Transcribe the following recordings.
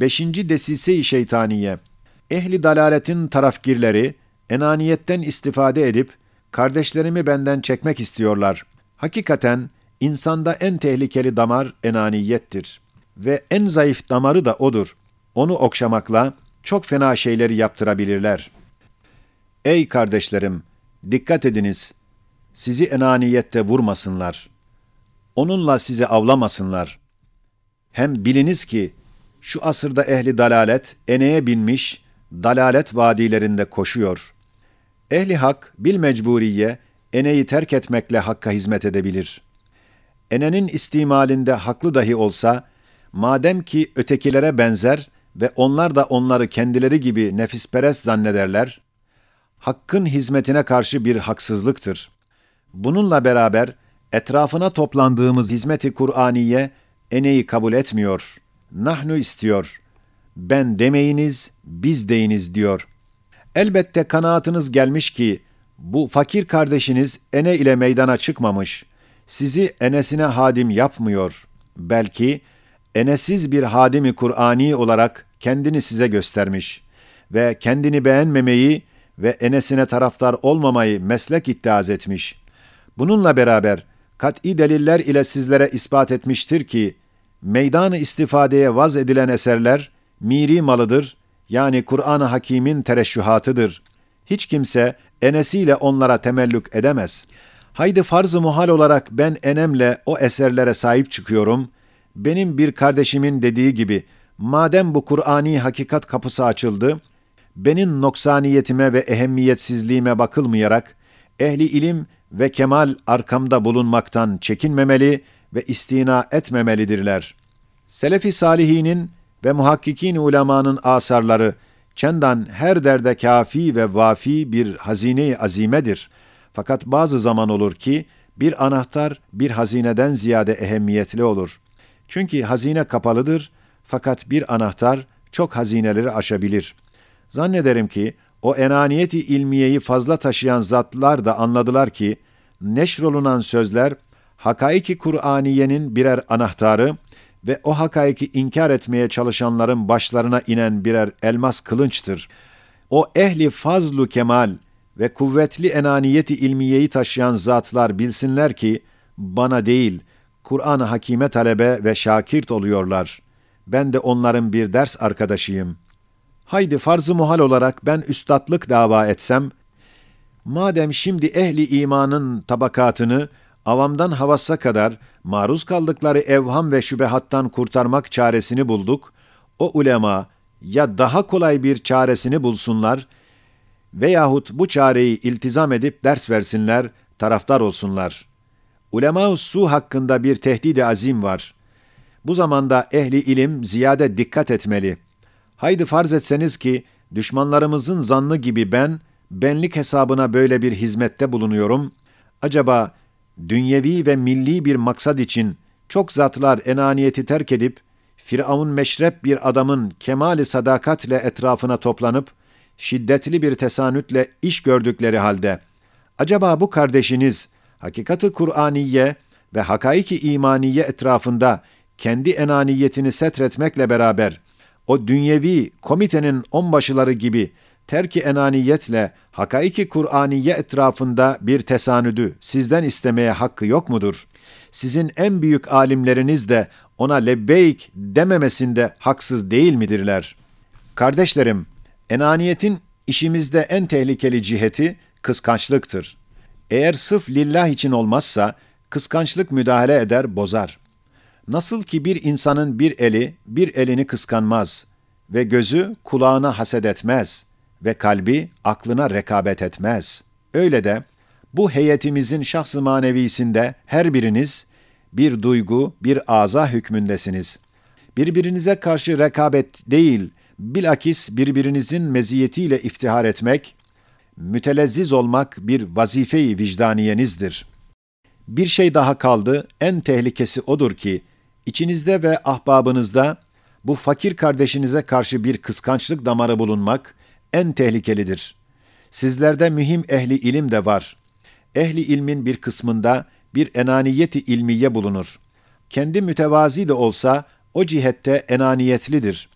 Beşinci desise-i şeytaniye. Ehli dalaletin tarafgirleri enaniyetten istifade edip kardeşlerimi benden çekmek istiyorlar. Hakikaten insanda en tehlikeli damar enaniyettir ve en zayıf damarı da odur. Onu okşamakla çok fena şeyleri yaptırabilirler. Ey kardeşlerim, dikkat ediniz. Sizi enaniyette vurmasınlar. Onunla sizi avlamasınlar. Hem biliniz ki şu asırda ehli dalalet eneye binmiş, dalalet vadilerinde koşuyor. Ehli hak bil mecburiye eneyi terk etmekle hakka hizmet edebilir. Enenin istimalinde haklı dahi olsa, madem ki ötekilere benzer ve onlar da onları kendileri gibi nefisperest zannederler, hakkın hizmetine karşı bir haksızlıktır. Bununla beraber etrafına toplandığımız hizmeti Kur'aniye eneyi kabul etmiyor. Nahnu istiyor. Ben demeyiniz, biz deyiniz diyor. Elbette kanaatınız gelmiş ki bu fakir kardeşiniz ene ile meydana çıkmamış. Sizi enesine hadim yapmıyor. Belki enesiz bir hadimi Kur'ani olarak kendini size göstermiş ve kendini beğenmemeyi ve enesine taraftar olmamayı meslek iddiaz etmiş. Bununla beraber kat'i deliller ile sizlere ispat etmiştir ki, meydanı istifadeye vaz edilen eserler, miri malıdır, yani Kur'an-ı Hakîm'in tereşühatıdır. Hiç kimse enesiyle onlara temellük edemez. Haydi farz-ı muhal olarak ben enemle o eserlere sahip çıkıyorum. Benim bir kardeşimin dediği gibi, madem bu Kur'ani hakikat kapısı açıldı, benim noksaniyetime ve ehemmiyetsizliğime bakılmayarak, ehli ilim ve kemal arkamda bulunmaktan çekinmemeli ve istina etmemelidirler. Selefi salihinin ve muhakkikin ulemanın asarları çendan her derde kafi ve vafi bir hazine-i azimedir. Fakat bazı zaman olur ki bir anahtar bir hazineden ziyade ehemmiyetli olur. Çünkü hazine kapalıdır fakat bir anahtar çok hazineleri aşabilir. Zannederim ki o enaniyeti ilmiyeyi fazla taşıyan zatlar da anladılar ki neşrolunan sözler hakaiki Kur'aniyenin birer anahtarı ve o hakaiki inkar etmeye çalışanların başlarına inen birer elmas kılınçtır. O ehli fazlu kemal ve kuvvetli enaniyeti ilmiyeyi taşıyan zatlar bilsinler ki bana değil Kur'an-ı Hakime talebe ve şakirt oluyorlar. Ben de onların bir ders arkadaşıyım. Haydi farz-ı muhal olarak ben üstatlık dava etsem, madem şimdi ehli imanın tabakatını avamdan havassa kadar maruz kaldıkları evham ve şübehattan kurtarmak çaresini bulduk, o ulema ya daha kolay bir çaresini bulsunlar veyahut bu çareyi iltizam edip ders versinler, taraftar olsunlar. Ulema-u su hakkında bir tehdidi azim var. Bu zamanda ehli ilim ziyade dikkat etmeli. Haydi farz etseniz ki düşmanlarımızın zannı gibi ben benlik hesabına böyle bir hizmette bulunuyorum. Acaba dünyevi ve milli bir maksat için çok zatlar enaniyeti terk edip Firavun meşrep bir adamın kemali sadakatle etrafına toplanıp şiddetli bir tesanütle iş gördükleri halde acaba bu kardeşiniz hakikati Kur'aniye ve hakaiki imaniye etrafında kendi enaniyetini setretmekle beraber o dünyevi komitenin onbaşıları gibi terki enaniyetle hakaiki Kur'aniye etrafında bir tesanüdü sizden istemeye hakkı yok mudur? Sizin en büyük alimleriniz de ona lebbeyk dememesinde haksız değil midirler? Kardeşlerim, enaniyetin işimizde en tehlikeli ciheti kıskançlıktır. Eğer sırf lillah için olmazsa kıskançlık müdahale eder, bozar. Nasıl ki bir insanın bir eli bir elini kıskanmaz ve gözü kulağına haset etmez ve kalbi aklına rekabet etmez. Öyle de bu heyetimizin şahsı manevisinde her biriniz bir duygu, bir aza hükmündesiniz. Birbirinize karşı rekabet değil, bilakis birbirinizin meziyetiyle iftihar etmek, mütelezziz olmak bir vazife-i vicdaniyenizdir. Bir şey daha kaldı, en tehlikesi odur ki, içinizde ve ahbabınızda bu fakir kardeşinize karşı bir kıskançlık damarı bulunmak en tehlikelidir. Sizlerde mühim ehli ilim de var. Ehli ilmin bir kısmında bir enaniyeti ilmiye bulunur. Kendi mütevazi de olsa o cihette enaniyetlidir.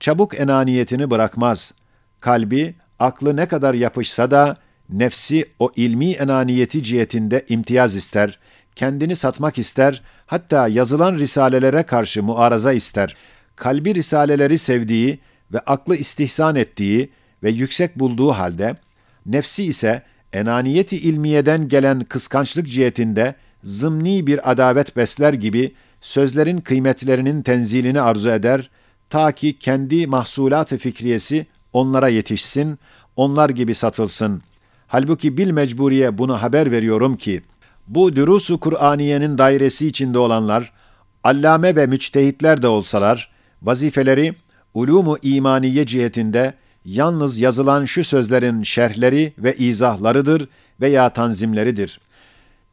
çabuk enaniyetini bırakmaz. Kalbi, aklı ne kadar yapışsa da nefsi o ilmi enaniyeti cihetinde imtiyaz ister, kendini satmak ister, hatta yazılan risalelere karşı muaraza ister. Kalbi risaleleri sevdiği ve aklı istihsan ettiği ve yüksek bulduğu halde, nefsi ise enaniyeti ilmiyeden gelen kıskançlık cihetinde zımni bir adavet besler gibi sözlerin kıymetlerinin tenzilini arzu eder, ta ki kendi mahsulat-ı fikriyesi onlara yetişsin, onlar gibi satılsın. Halbuki bil mecburiye bunu haber veriyorum ki, bu dürus-u Kur'aniyenin dairesi içinde olanlar, allame ve müçtehitler de olsalar, vazifeleri ulumu imaniye cihetinde yalnız yazılan şu sözlerin şerhleri ve izahlarıdır veya tanzimleridir.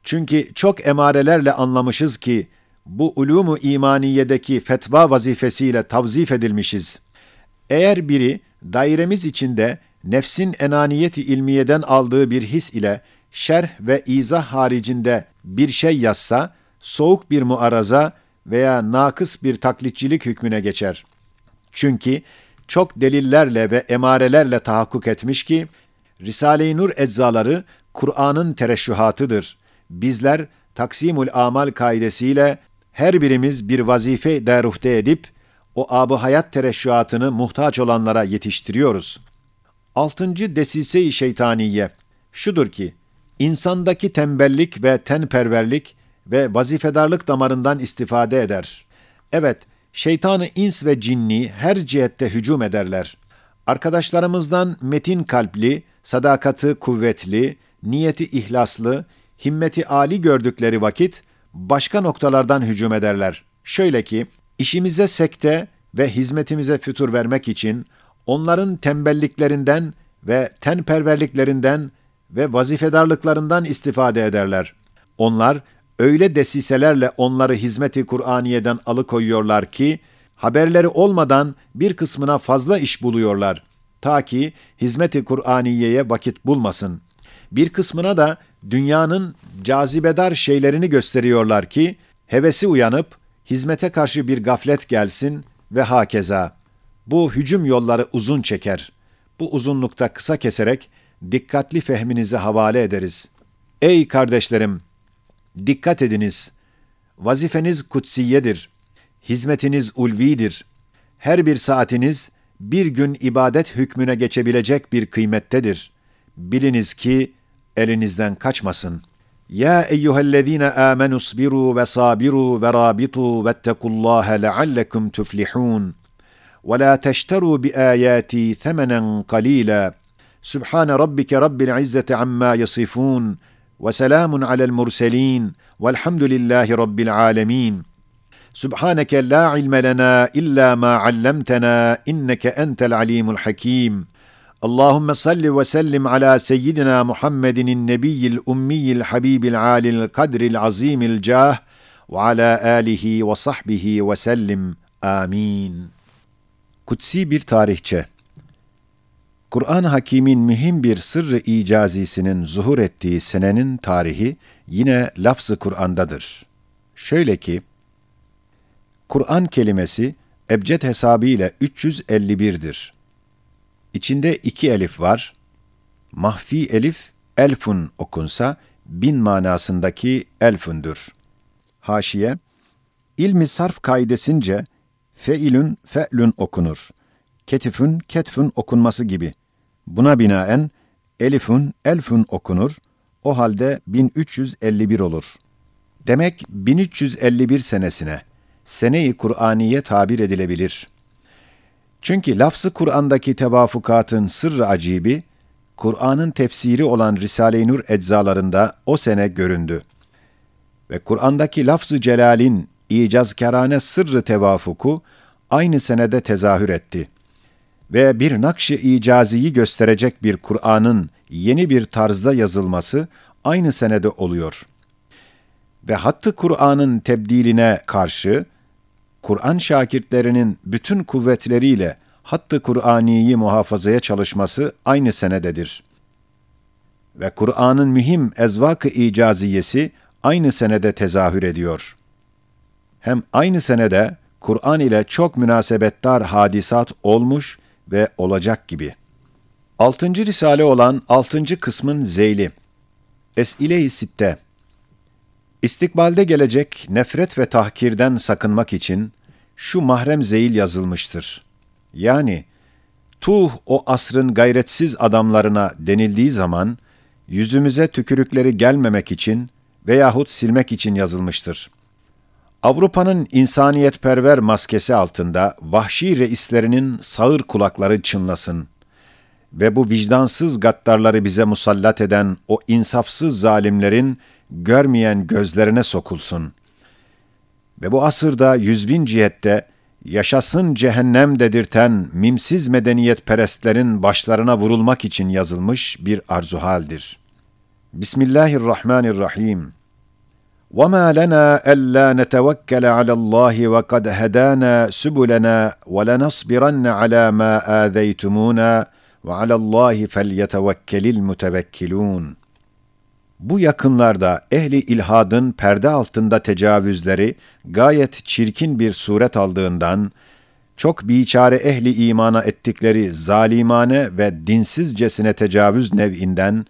Çünkü çok emarelerle anlamışız ki bu ulumu imaniyedeki fetva vazifesiyle tavzif edilmişiz. Eğer biri dairemiz içinde nefsin enaniyeti ilmiyeden aldığı bir his ile şerh ve izah haricinde bir şey yazsa, soğuk bir muaraza veya nakıs bir taklitçilik hükmüne geçer. Çünkü çok delillerle ve emarelerle tahakkuk etmiş ki, Risale-i Nur eczaları Kur'an'ın tereşühatıdır. Bizler taksimul amal kaidesiyle her birimiz bir vazife deruhte edip, o abu hayat tereşühatını muhtaç olanlara yetiştiriyoruz. Altıncı desise-i şeytaniye şudur ki, insandaki tembellik ve tenperverlik ve vazifedarlık damarından istifade eder. Evet, şeytanı ins ve cinni her cihette hücum ederler. Arkadaşlarımızdan metin kalpli, sadakati kuvvetli, niyeti ihlaslı, himmeti âli gördükleri vakit başka noktalardan hücum ederler. Şöyle ki, işimize sekte ve hizmetimize fütur vermek için onların tembelliklerinden ve tenperverliklerinden ve vazifedarlıklarından istifade ederler. Onlar öyle desiselerle onları hizmeti Kur'aniye'den alıkoyuyorlar ki, haberleri olmadan bir kısmına fazla iş buluyorlar. Ta ki hizmeti Kur'aniye'ye vakit bulmasın. Bir kısmına da dünyanın cazibedar şeylerini gösteriyorlar ki, hevesi uyanıp, hizmete karşı bir gaflet gelsin ve hakeza. Bu hücum yolları uzun çeker. Bu uzunlukta kısa keserek, dikkatli fehminizi havale ederiz. Ey kardeşlerim! Dikkat ediniz. Vazifeniz kutsiyedir. Hizmetiniz ulvidir. Her bir saatiniz bir gün ibadet hükmüne geçebilecek bir kıymettedir. Biliniz ki elinizden kaçmasın. Ya eyyühellezine amenu sabiru ve sabiru ve rabitu vettekullaha leallekum tuflihun. Ve la teşteru bi ayati themenen qalila. Sübhane rabbike rabbil izzeti amma. وسلام على المرسلين والحمد لله رب العالمين. سبحانك لا علم لنا إلا ما علمتنا إنك أنت العليم الحكيم. اللهم صل وسلم على سيدنا محمد النبي الأمي الحبيب العالي القدر العظيم الجاه وعلى آله وصحبه وسلم. آمين. Kutsi bir tarihçe Kur'an-ı Hakîm'in mühim bir sırrı icazisinin zuhur ettiği senenin tarihi yine lafz-ı Kur'an'dadır. Şöyle ki, Kur'an kelimesi ebced hesabı ile 351'dir. İçinde iki elif var. Mahfi elif elfun okunsa bin manasındaki elfündür. Haşiye, ilmi sarf kaidesince feilün fe'lün okunur. Ketifün ketfün okunması gibi. Buna binaen elifun elfun okunur. O halde 1351 olur. Demek 1351 senesine sene-i Kur'aniye tabir edilebilir. Çünkü lafzı Kur'an'daki tevafukatın sırrı acibi, Kur'an'ın tefsiri olan Risale-i Nur eczalarında o sene göründü. Ve Kur'an'daki lafzı celalin icazkarane sırrı tevafuku aynı senede tezahür etti ve bir nakş-ı icaziyi gösterecek bir Kur'an'ın yeni bir tarzda yazılması aynı senede oluyor. Ve hattı Kur'an'ın tebdiline karşı, Kur'an şakirtlerinin bütün kuvvetleriyle hattı Kur'aniyi muhafazaya çalışması aynı senededir. Ve Kur'an'ın mühim ezvak-ı icaziyesi aynı senede tezahür ediyor. Hem aynı senede Kur'an ile çok münasebettar hadisat olmuş ve olacak gibi. Altıncı risale olan altıncı kısmın zeyli. Esile-i Sitte. İstikbalde gelecek nefret ve tahkirden sakınmak için şu mahrem zeyil yazılmıştır. Yani, tuh o asrın gayretsiz adamlarına denildiği zaman, yüzümüze tükürükleri gelmemek için veyahut silmek için yazılmıştır. Avrupa'nın insaniyetperver maskesi altında vahşi reislerinin sağır kulakları çınlasın ve bu vicdansız gaddarları bize musallat eden o insafsız zalimlerin görmeyen gözlerine sokulsun. Ve bu asırda yüzbin cihette yaşasın cehennem dedirten mimsiz medeniyet perestlerin başlarına vurulmak için yazılmış bir arzuhaldir. Bismillahirrahmanirrahim. وما لنا الا نتوكل على الله وقد هدانا سبلنا ولنصبرن على ما اذيتمونا وعلى الله فليتوكل المتوكلون Bu yakınlarda ehli ilhadın perde altında tecavüzleri gayet çirkin bir suret aldığından, çok biçare ehli imana ettikleri zalimane ve dinsizcesine tecavüz nev'inden,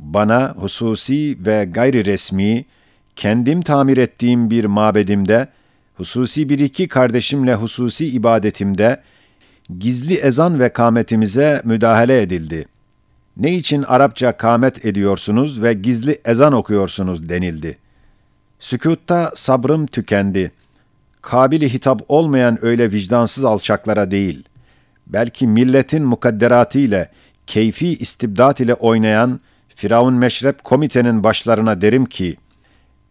bana hususi ve gayri resmi, kendim tamir ettiğim bir mabedimde, hususi bir iki kardeşimle hususi ibadetimde, gizli ezan ve kametimize müdahale edildi. Ne için Arapça kamet ediyorsunuz ve gizli ezan okuyorsunuz denildi. Sükutta sabrım tükendi. Kabili hitap olmayan öyle vicdansız alçaklara değil, belki milletin mukadderatı ile, keyfi istibdat ile oynayan Firavun Meşrep komitenin başlarına derim ki,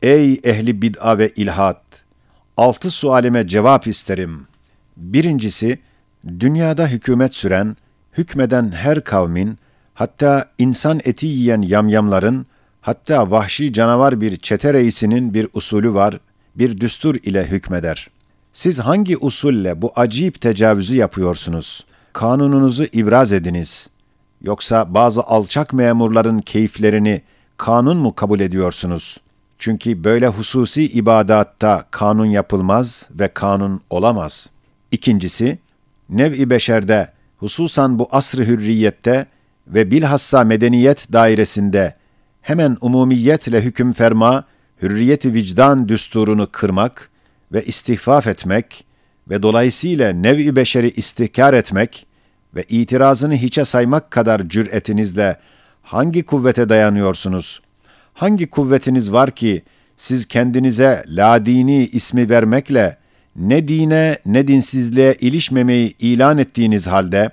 Ey ehli bid'a ve ilhat! Altı sualime cevap isterim. Birincisi, dünyada hükümet süren, hükmeden her kavmin, hatta insan eti yiyen yamyamların, hatta vahşi canavar bir çete reisinin bir usulü var, bir düstur ile hükmeder. Siz hangi usulle bu acayip tecavüzü yapıyorsunuz? Kanununuzu ibraz ediniz. Yoksa bazı alçak memurların keyiflerini kanun mu kabul ediyorsunuz?'' Çünkü böyle hususi ibadatta kanun yapılmaz ve kanun olamaz. İkincisi, nev-i beşerde, hususan bu asr-ı hürriyette ve bilhassa medeniyet dairesinde hemen umumiyetle hüküm ferma, hürriyeti vicdan düsturunu kırmak ve istihfaf etmek ve dolayısıyla nev-i beşeri istihkar etmek ve itirazını hiçe saymak kadar cüretinizle hangi kuvvete dayanıyorsunuz?'' Hangi kuvvetiniz var ki siz kendinize ladini ismi vermekle ne dine ne dinsizliğe ilişmemeyi ilan ettiğiniz halde,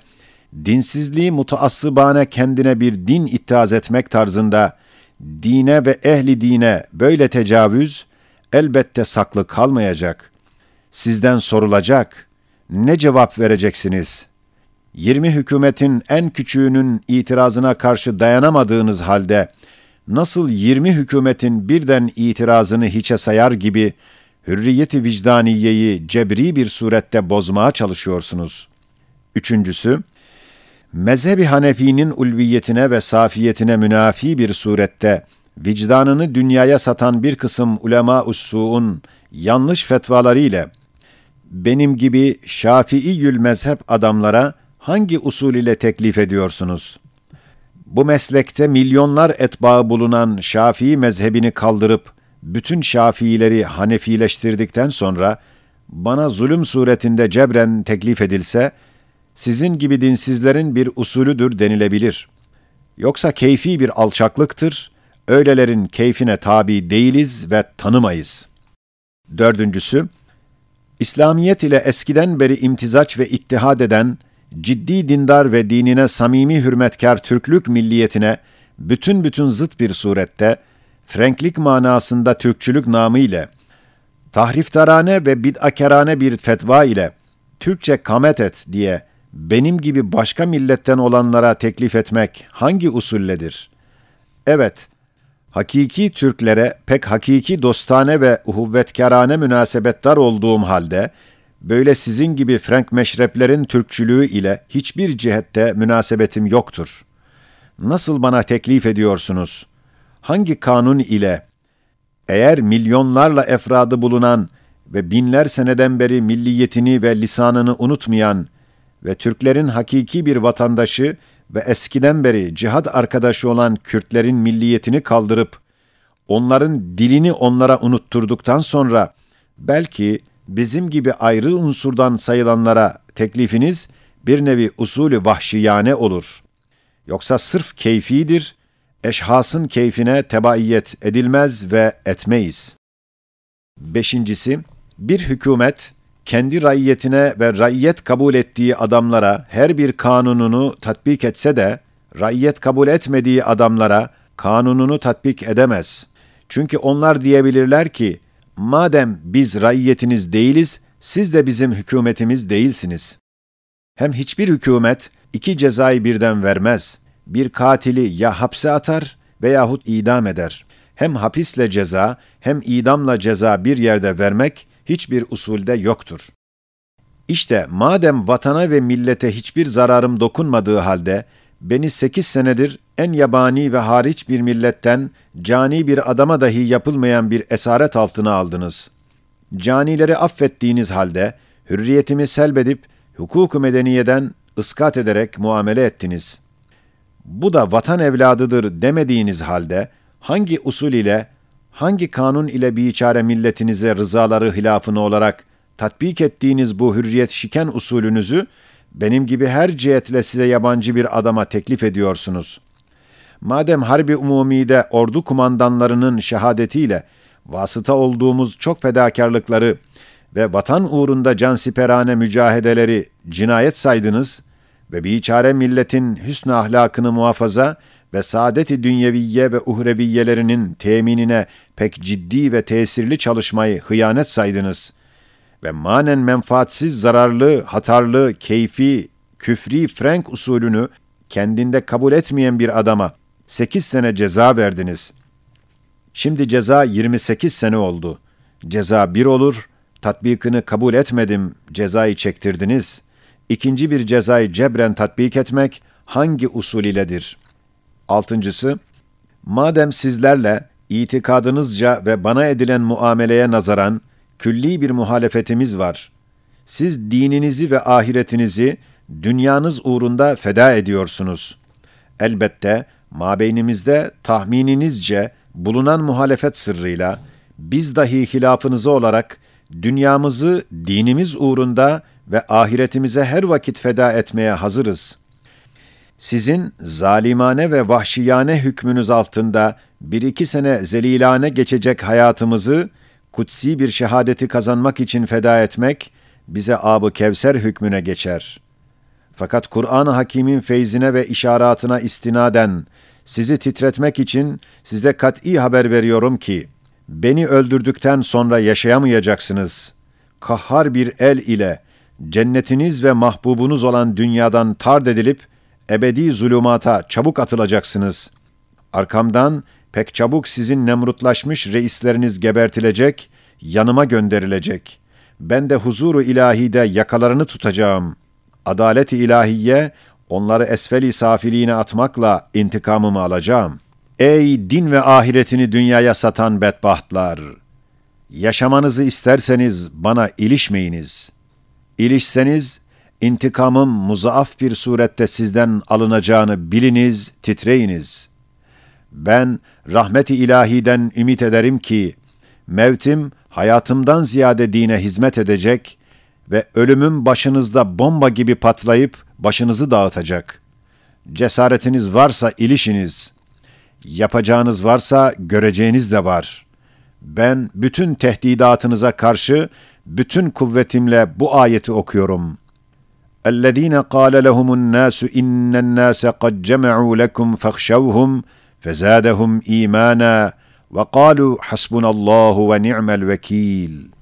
dinsizliği mutaassıbane kendine bir din ittihaz etmek tarzında, dine ve ehli dine böyle tecavüz, elbette saklı kalmayacak. Sizden sorulacak. Ne cevap vereceksiniz? 20 hükümetin en küçüğünün itirazına karşı dayanamadığınız halde, nasıl 20 hükümetin birden itirazını hiçe sayar gibi hürriyeti vicdaniyeyi cebri bir surette bozmaya çalışıyorsunuz. Üçüncüsü, mezhebi Hanefi'nin ulviyetine ve safiyetine münafi bir surette vicdanını dünyaya satan bir kısım ulema-ussu'un yanlış fetvaları ile benim gibi Şafii mezhep adamlara hangi usul ile teklif ediyorsunuz? Bu meslekte milyonlar etbaı bulunan Şafii mezhebini kaldırıp bütün Şafiileri Hanefileştirdikten sonra bana zulüm suretinde cebren teklif edilse sizin gibi dinsizlerin bir usulüdür denilebilir. Yoksa keyfi bir alçaklıktır. Öylelerin keyfine tabi değiliz ve tanımayız. Dördüncüsü, İslamiyet ile eskiden beri imtizaç ve ittihad eden ciddi dindar ve dinine samimi hürmetkar Türklük milliyetine bütün bütün zıt bir surette, Franklik manasında Türkçülük namı ile, tahriftarane ve bid'akerane bir fetva ile, Türkçe kamet et diye benim gibi başka milletten olanlara teklif etmek hangi usulledir? Evet, hakiki Türklere pek hakiki dostane ve uhuvvetkarane münasebetler olduğum halde, böyle sizin gibi Frank meşreplerin Türkçülüğü ile hiçbir cihette münasebetim yoktur. Nasıl bana teklif ediyorsunuz? Hangi kanun ile? Eğer milyonlarla efradı bulunan ve binler seneden beri milliyetini ve lisanını unutmayan ve Türklerin hakiki bir vatandaşı ve eskiden beri cihad arkadaşı olan Kürtlerin milliyetini kaldırıp onların dilini onlara unutturduktan sonra belki bizim gibi ayrı unsurdan sayılanlara teklifiniz bir nevi usulü vahşiyane olur. Yoksa sırf keyfidir, eşhasın keyfine tebaiyet edilmez ve etmeyiz. Beşincisi, bir hükümet kendi raiyetine ve raiyet kabul ettiği adamlara her bir kanununu tatbik etse de, raiyet kabul etmediği adamlara kanununu tatbik edemez. Çünkü onlar diyebilirler ki, madem biz raiyetiniz değiliz, siz de bizim hükümetimiz değilsiniz. Hem hiçbir hükümet iki cezayı birden vermez. Bir katili ya hapse atar veyahut idam eder. Hem hapisle ceza hem idamla ceza bir yerde vermek hiçbir usulde yoktur. İşte madem vatana ve millete hiçbir zararım dokunmadığı halde beni sekiz senedir en yabani ve hariç bir milletten cani bir adama dahi yapılmayan bir esaret altına aldınız. Canileri affettiğiniz halde hürriyetimi selbedip hukuk-u medeniyeden ıskat ederek muamele ettiniz. Bu da vatan evladıdır demediğiniz halde hangi usul ile, hangi kanun ile biçare milletinize rızaları hilafını olarak tatbik ettiğiniz bu hürriyet şiken usulünüzü benim gibi her cihetle size yabancı bir adama teklif ediyorsunuz. Madem harbi umumide ordu kumandanlarının şehadetiyle vasıta olduğumuz çok fedakarlıkları ve vatan uğrunda cansiperane mücahedeleri cinayet saydınız ve biçare milletin hüsnü ahlakını muhafaza ve saadeti dünyeviye ve uhreviyelerinin teminine pek ciddi ve tesirli çalışmayı hıyanet saydınız ve manen menfaatsiz zararlı, hatarlı, keyfi, küfri Frank usulünü kendinde kabul etmeyen bir adama 8 sene ceza verdiniz. Şimdi ceza 28 sene oldu. Ceza bir olur, tatbikini kabul etmedim, cezayı çektirdiniz. İkinci bir cezayı cebren tatbik etmek hangi usul iledir? Altıncısı, madem sizlerle itikadınızca ve bana edilen muameleye nazaran külli bir muhalefetimiz var. Siz dininizi ve ahiretinizi dünyanız uğrunda feda ediyorsunuz. Elbette mabeynimizde tahmininizce bulunan muhalefet sırrıyla biz dahi hilafınızı olarak dünyamızı dinimiz uğrunda ve ahiretimize her vakit feda etmeye hazırız. Sizin zalimane ve vahşiyane hükmünüz altında bir iki sene zelilane geçecek hayatımızı kutsi bir şehadeti kazanmak için feda etmek bize abı Kevser hükmüne geçer. Fakat Kur'an-ı Hakîm'in feyzine ve işaratına istinaden sizi titretmek için size kat'î haber veriyorum ki beni öldürdükten sonra yaşayamayacaksınız. Kahhar bir el ile cennetiniz ve mahbubunuz olan dünyadan tard edilip ebedi zulümata çabuk atılacaksınız. Arkamdan pek çabuk sizin nemrutlaşmış reisleriniz gebertilecek, yanıma gönderilecek. Ben de huzuru ilahide yakalarını tutacağım. Adalet-i ilahiye onları esfel-i safiliğine atmakla intikamımı alacağım. Ey din ve ahiretini dünyaya satan bedbahtlar! Yaşamanızı isterseniz bana ilişmeyiniz. İlişseniz, intikamım muzaaf bir surette sizden alınacağını biliniz, titreyiniz. Ben rahmeti ilahiden ümit ederim ki, mevtim hayatımdan ziyade dine hizmet edecek ve ölümüm başınızda bomba gibi patlayıp başınızı dağıtacak. Cesaretiniz varsa ilişiniz. Yapacağınız varsa göreceğiniz de var. Ben bütün tehdidatınıza karşı bütün kuvvetimle bu ayeti okuyorum. اَلَّذ۪ينَ قَالَ لَهُمُ النَّاسُ اِنَّ النَّاسَ قَدْ جَمَعُوا لَكُمْ فَاخْشَوْهُمْ فَزَادَهُمْ اِيمَانًا وَقَالُوا حَسْبُنَ اللّٰهُ وَنِعْمَ الْوَكِيلُ.